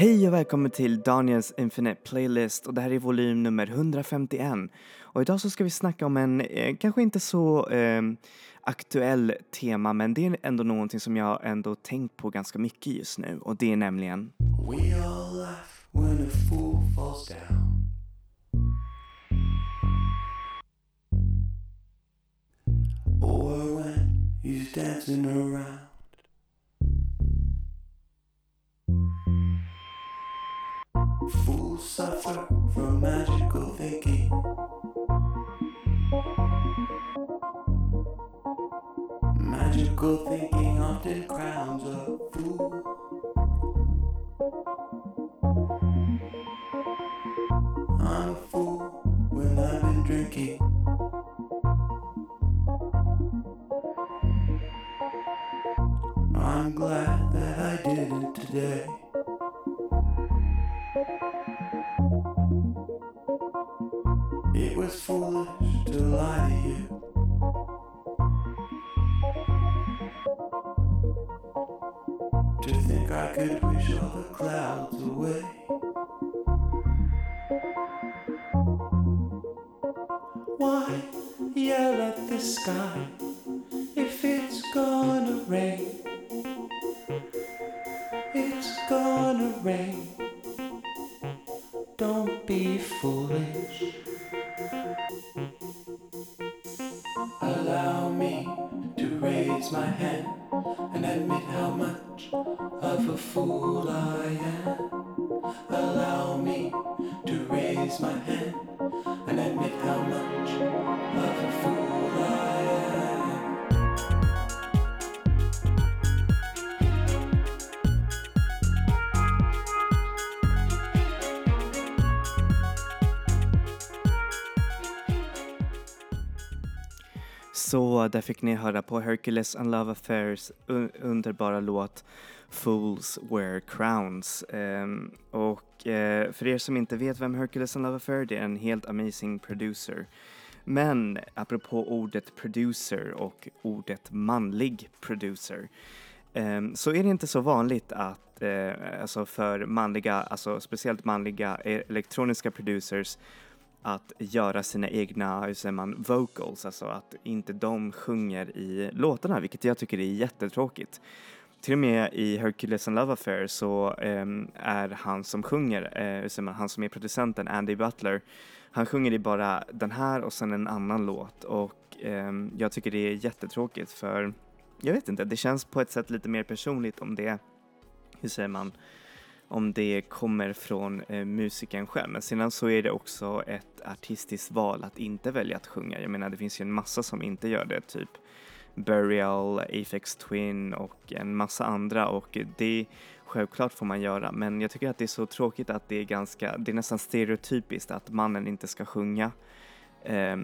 Hej och välkommen till Daniels Infinite Playlist och det här är volym nummer 151. Och idag så ska vi snacka om en eh, kanske inte så eh, aktuell tema men det är ändå någonting som jag ändå tänkt på ganska mycket just nu och det är nämligen We suffer from magical thinking. Magical thinking often crowns a fool. I'm a fool when I've been drinking. I'm glad that I didn't today. Was foolish to lie to you. To think I could wish all the clouds away. Why yell at the sky Så där fick ni höra på Hercules and Love Affairs un- underbara låt Fools Wear Crowns. Um, och uh, för er som inte vet vem Hercules and Love Affair det är en helt amazing producer. Men apropå ordet producer och ordet manlig producer um, så är det inte så vanligt att uh, alltså för manliga, alltså speciellt manliga e-, elektroniska producers att göra sina egna, hur säger man, vocals, alltså att inte de sjunger i låtarna, vilket jag tycker är jättetråkigt. Till och med i Hercules and Love Affair så um, är han som sjunger, eh, hur säger man, han som är producenten, Andy Butler, han sjunger i bara den här och sen en annan låt och um, jag tycker det är jättetråkigt för jag vet inte, det känns på ett sätt lite mer personligt om det, hur säger man, om det kommer från eh, musikern själv. Men sedan så är det också ett artistiskt val att inte välja att sjunga. Jag menar det finns ju en massa som inte gör det, typ Burial, Afex Twin och en massa andra och det självklart får man göra men jag tycker att det är så tråkigt att det är ganska, det är nästan stereotypiskt att mannen inte ska sjunga. eh,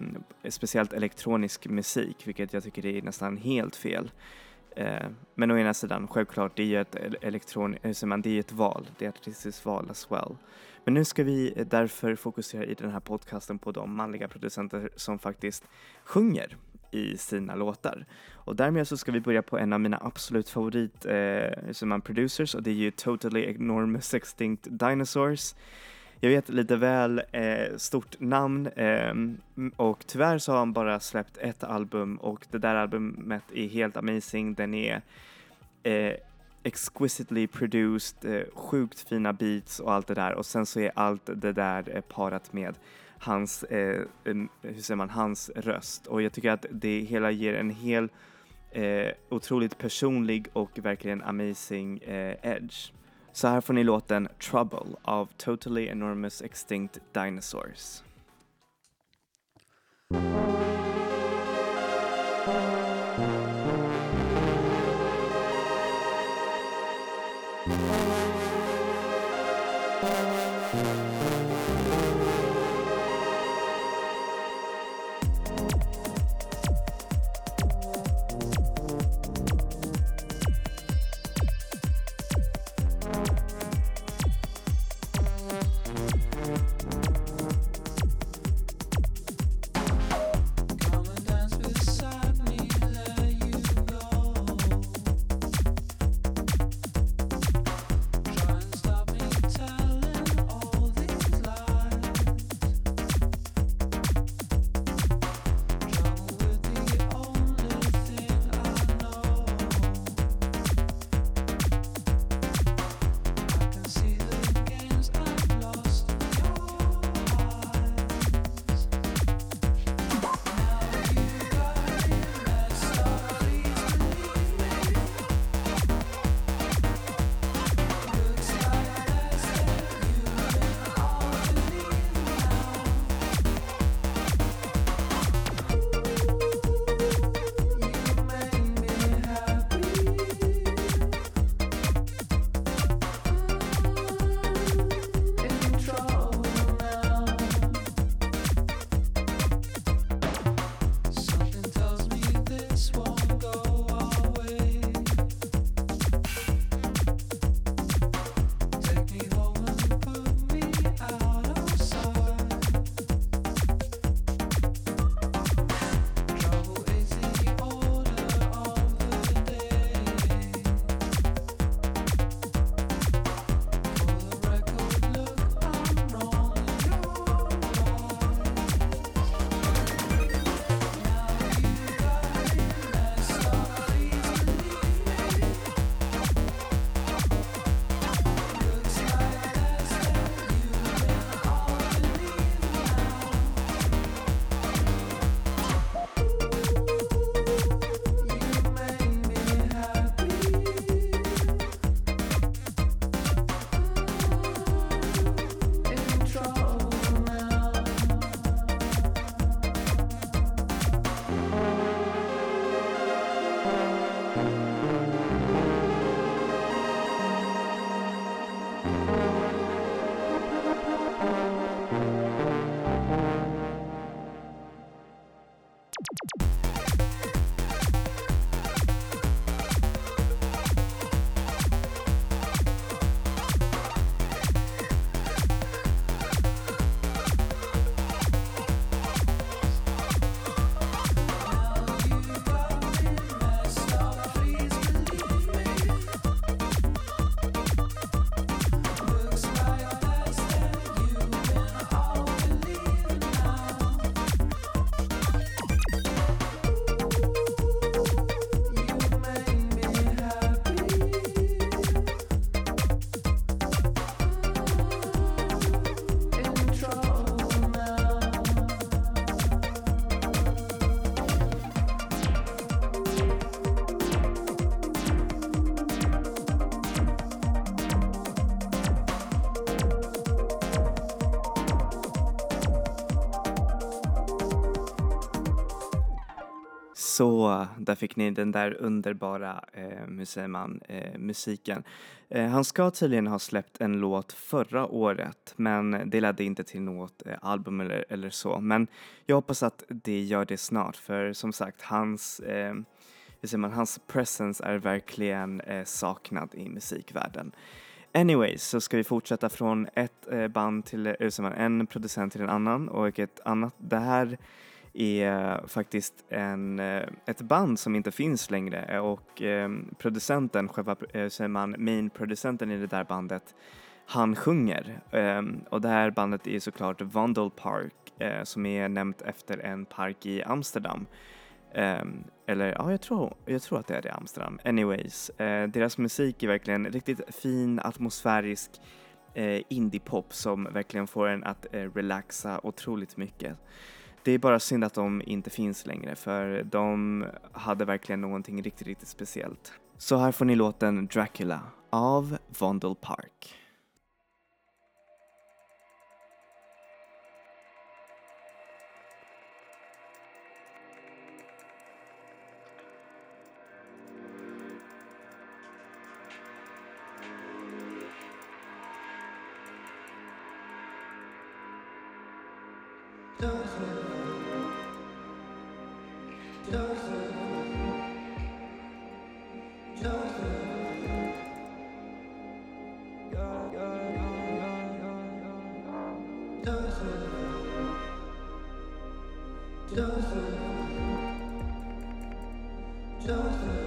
speciellt elektronisk musik vilket jag tycker är nästan helt fel. Eh, men å ena sidan, självklart, det är ju ett elektron, eh, det är ett val, det är ett artistiskt val as well. Men nu ska vi därför fokusera i den här podcasten på de manliga producenter som faktiskt sjunger i sina låtar. Och därmed så ska vi börja på en av mina absolut favorit eh, producers och det är ju Totally Enormous Extinct Dinosaurs. Jag vet lite väl eh, stort namn eh, och tyvärr så har han bara släppt ett album och det där albumet är helt amazing. Den är eh, exquisitely produced, eh, sjukt fina beats och allt det där och sen så är allt det där eh, parat med hans, eh, hur säger man, hans röst och jag tycker att det hela ger en hel eh, otroligt personlig och verkligen amazing eh, edge. Så här får ni låten Trouble av Totally Enormous Extinct Dinosaurs. Så där fick ni den där underbara, eh, hur säger man, eh, musiken. Eh, han ska tydligen ha släppt en låt förra året men det ledde inte till något eh, album eller, eller så. Men jag hoppas att det gör det snart för som sagt hans, eh, hur säger man, hans presence är verkligen eh, saknad i musikvärlden. Anyways så ska vi fortsätta från ett eh, band till, eh, en producent till en annan och ett annat, det här är faktiskt en, eh, ett band som inte finns längre och eh, producenten, själva eh, säger man, main-producenten i det där bandet, han sjunger. Ehm, och det här bandet är såklart Vandal Park som är nämnt efter en park i Amsterdam. Ehm, eller ja, jag tror, jag tror att det är det i Amsterdam. Anyways, deras musik är verkligen riktigt fin, atmosfärisk indiepop som verkligen får en att relaxa otroligt mycket. Det är bara synd att de inte finns längre för de hade verkligen någonting riktigt, riktigt speciellt. Så här får ni låten Dracula av Vondel Park. Joseph, Joseph.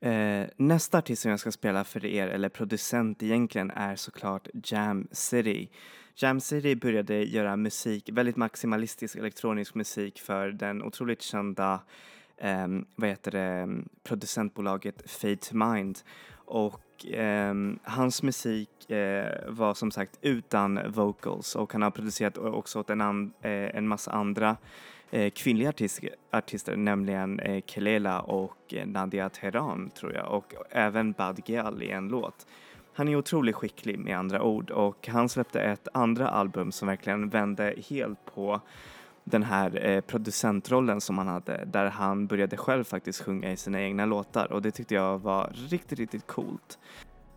Eh, nästa artist som jag ska spela för er, eller producent egentligen, är såklart Jam City. Jam City började göra musik, väldigt maximalistisk elektronisk musik för den otroligt kända eh, vad heter det, producentbolaget Fade to Mind. Och eh, hans musik eh, var som sagt utan vocals och han har producerat också åt en, an, eh, en massa andra eh, kvinnliga artist, artister, nämligen eh, Kelela och eh, Nadia Teheran tror jag och även Bad Gyal i en låt. Han är otroligt skicklig med andra ord och han släppte ett andra album som verkligen vände helt på den här eh, producentrollen som han hade där han började själv faktiskt sjunga i sina egna låtar och det tyckte jag var riktigt, riktigt coolt.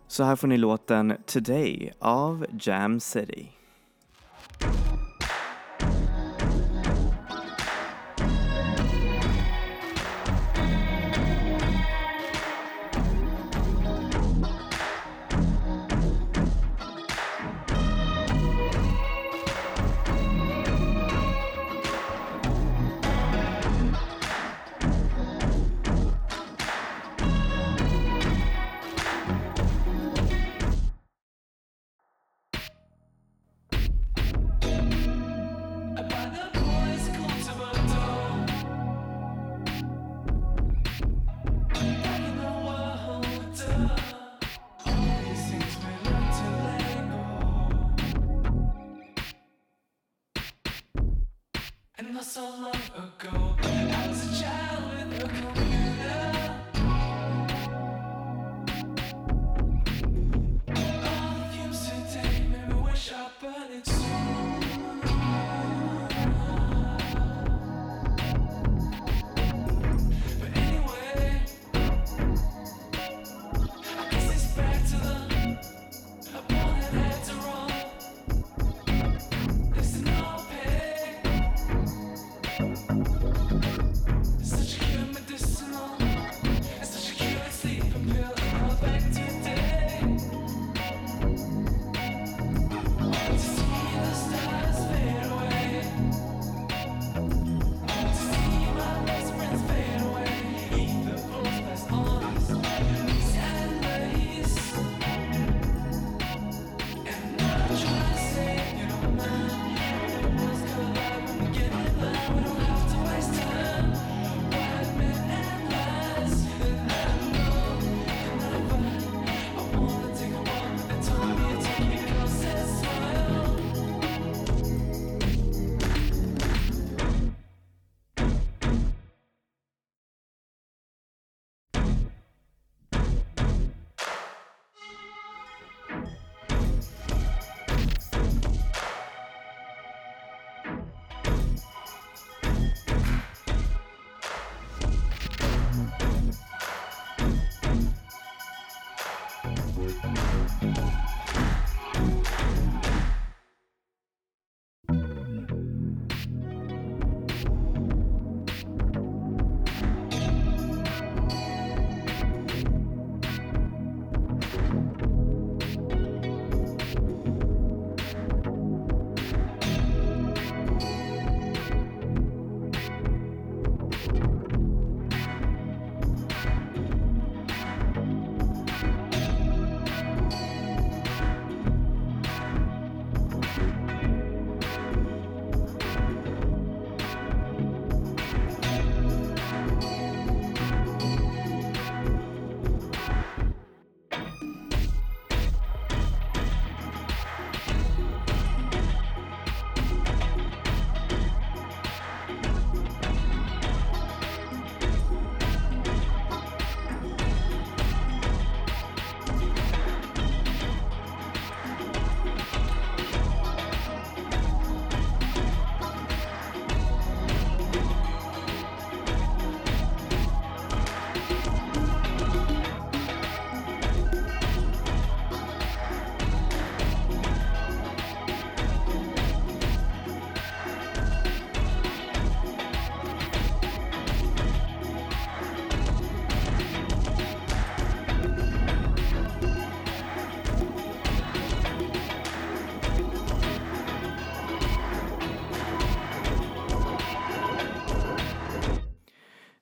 Så här får ni låten Today av Jam City.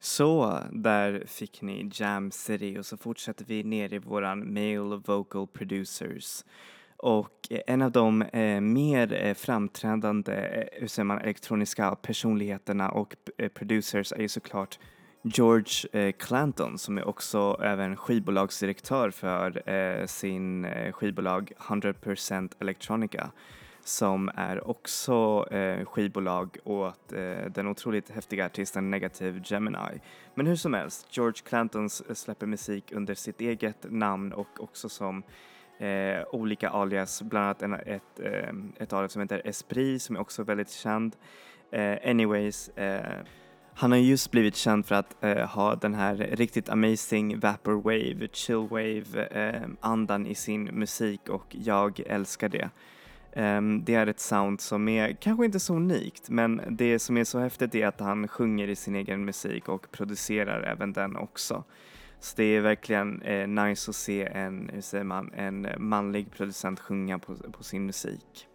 Så, där fick ni Jam City och så fortsätter vi ner i våran Male Vocal Producers. Och eh, en av de eh, mer eh, framträdande eh, hur säger man, elektroniska personligheterna och producers är ju såklart George eh, Clanton som är också även skivbolagsdirektör för eh, sin skivbolag 100% Electronica som är också eh, skivbolag åt eh, den otroligt häftiga artisten Negative Gemini. Men hur som helst, George Clanton släpper musik under sitt eget namn och också som eh, olika alias, bland annat en, ett, eh, ett alias som heter Esprit som är också väldigt känd. Eh, anyways, eh, han har just blivit känd för att eh, ha den här riktigt amazing vaporwave, chillwave eh, andan i sin musik och jag älskar det. Ehm, det är ett sound som är kanske inte så unikt men det som är så häftigt är att han sjunger i sin egen musik och producerar även den också. Så det är verkligen eh, nice att se en, hur säger man, en manlig producent sjunga på, på sin musik.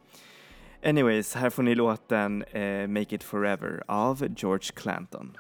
Anyways, här får ni låten eh, Make It Forever av George Clanton.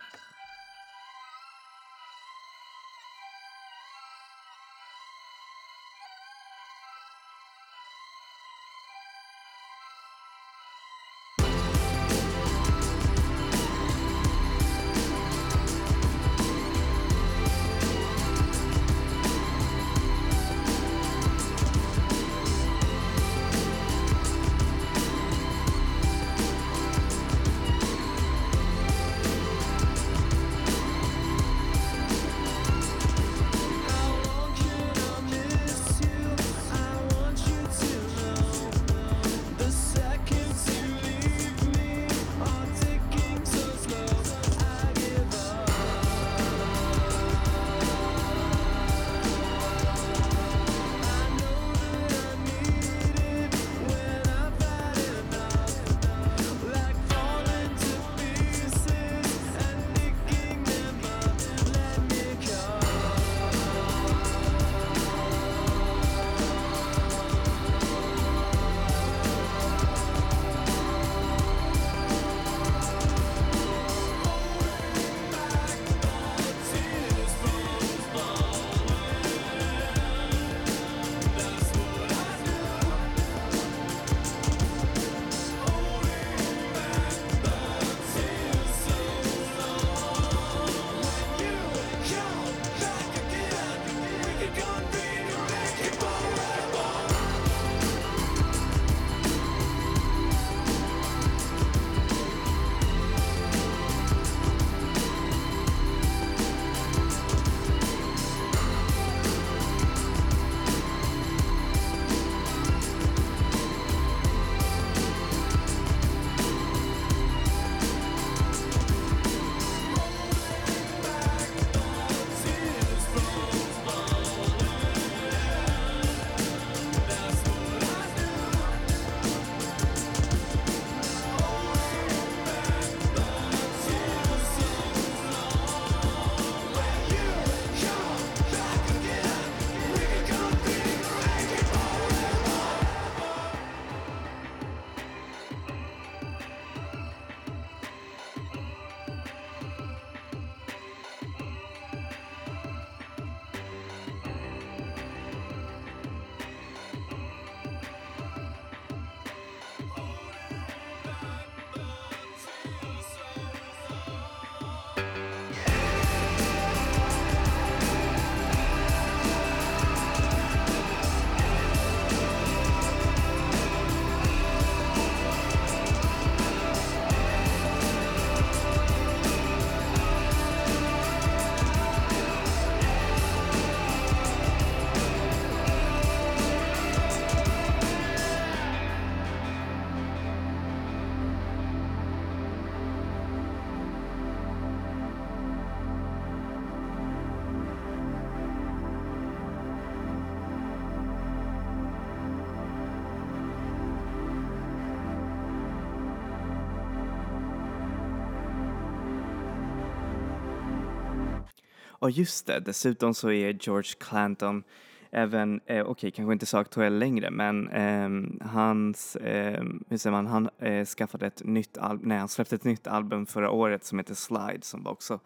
Och just det, dessutom så är George Clanton även, eh, okej okay, kanske inte så aktuell längre men eh, hans, eh, hur säger man, han eh, skaffade ett nytt album, nej han släppte ett nytt album förra året som heter Slide som var också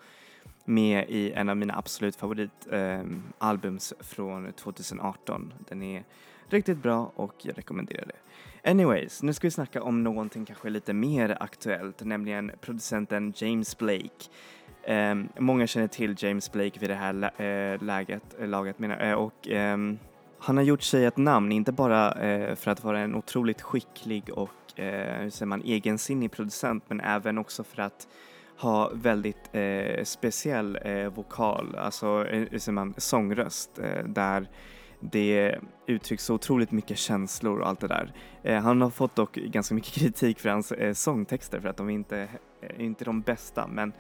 med i en av mina absolut favoritalbums ehm, eh, från 2018. Den är riktigt bra och jag rekommenderar det. Anyways, nu ska vi snacka om någonting kanske lite mer aktuellt, nämligen producenten James Blake. Eh, många känner till James Blake vid det här lä äh, läget, eh, laget menar äh, och ehm, han har gjort sig ett namn, inte bara för att vara en otroligt skicklig och hur säger man, egensinnig producent men även också för att ha väldigt eh, speciell eh, vokal, alltså eh, man, sångröst eh, där det uttrycks så otroligt mycket känslor och allt det där. Eh, han har fått dock ganska mycket kritik för hans eh, sångtexter för att de inte är eh, inte de bästa men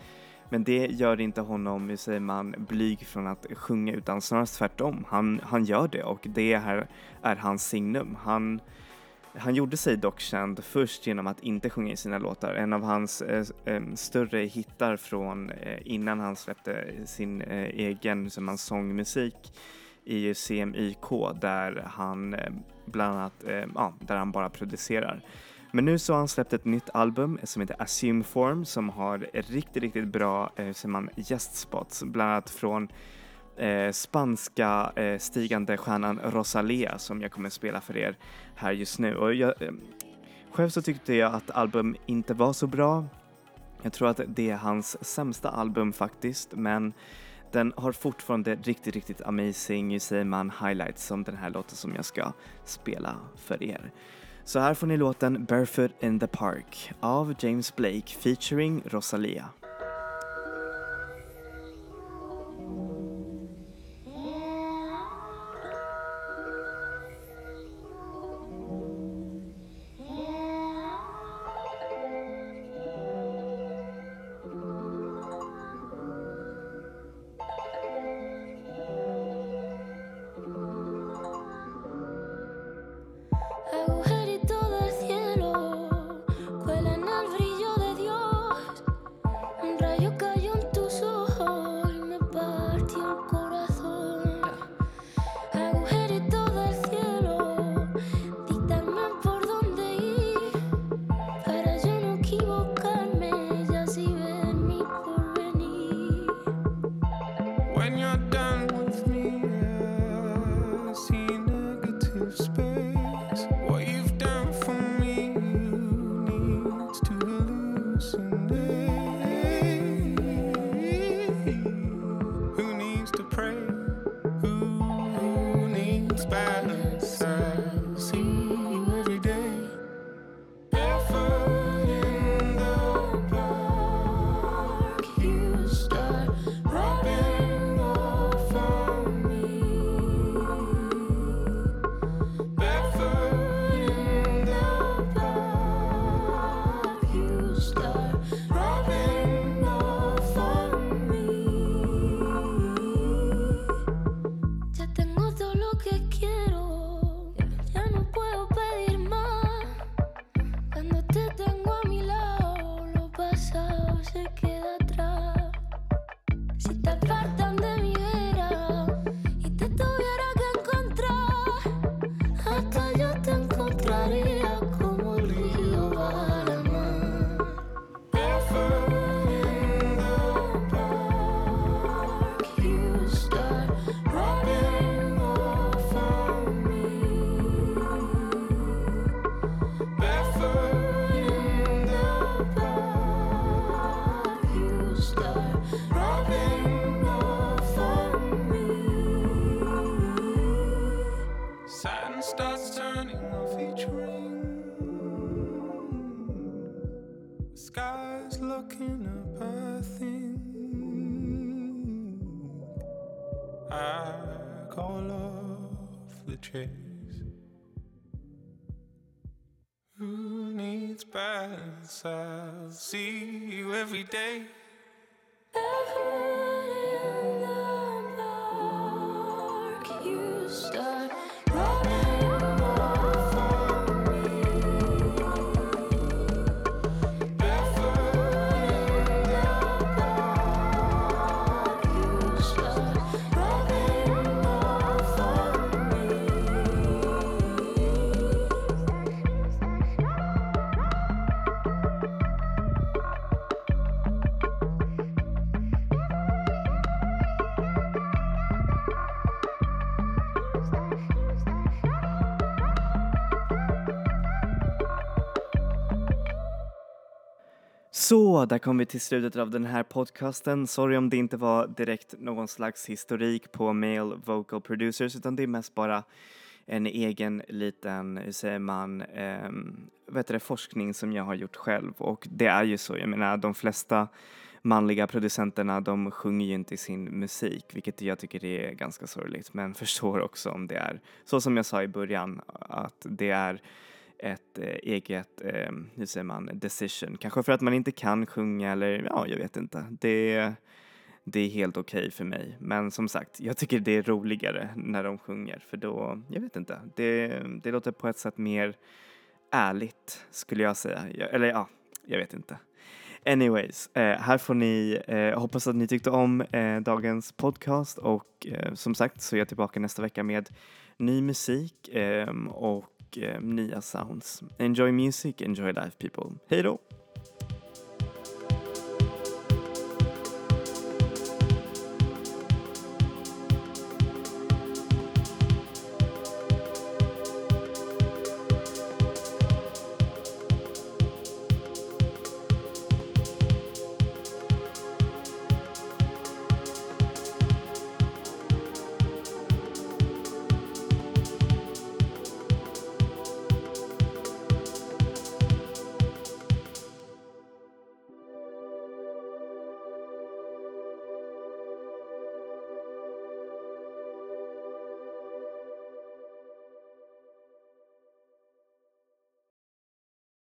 men det gör inte honom, hur säger man, blyg från att sjunga utan snarare tvärtom. Han, han gör det och det här är hans signum. Han, han gjorde sig dock känd först genom att inte sjunga i sina låtar. En av hans eh, eh större hittar från eh, innan han släppte sin eh, egen som han, sångmusik är ju CMYK där han eh, bland annat, eh, ja, där han bara producerar. Men nu så har han släppt ett nytt album som heter Assume Form som har riktigt, riktigt bra eh, man, gästspots, bland annat från eh, spanska eh, stigande stjärnan Rosalia som jag kommer spela för er här just nu. Och jag, eh, själv så tyckte jag att album inte var så bra. Jag tror att det är hans sämsta album faktiskt, men den har fortfarande riktigt, riktigt amazing, säger man, highlights som den här låten som jag ska spela för er. Så här får ni låten Barefoot in the Park av James Blake featuring Rosalia. chase. Who needs balance? I'll see you every day. Ever in the dark, you start. Så, där kom vi till slutet av den här podcasten. Sorry om det inte var direkt någon slags historik på male vocal producers utan det är mest bara en egen liten, hur säger man, eh, vet det, forskning som jag har gjort själv och det är ju så, jag menar de flesta manliga producenterna de sjunger ju inte i sin musik vilket jag tycker är ganska sorgligt men förstår också om det är så som jag sa i början att det är ett eh, eget, eh, hur säger man, decision. Kanske för att man inte kan sjunga eller ja, jag vet inte. Det, det är helt okej okay för mig. Men som sagt, jag tycker det är roligare när de sjunger för då, jag vet inte, det, det låter på ett sätt mer ärligt skulle jag säga. Jag, eller ja, jag vet inte. Anyways, eh, här får ni, eh, hoppas att ni tyckte om eh, dagens podcast och eh, som sagt så är jag tillbaka nästa vecka med ny musik ehm, och och eh, nya sounds. Enjoy music, enjoy life people. Hej då!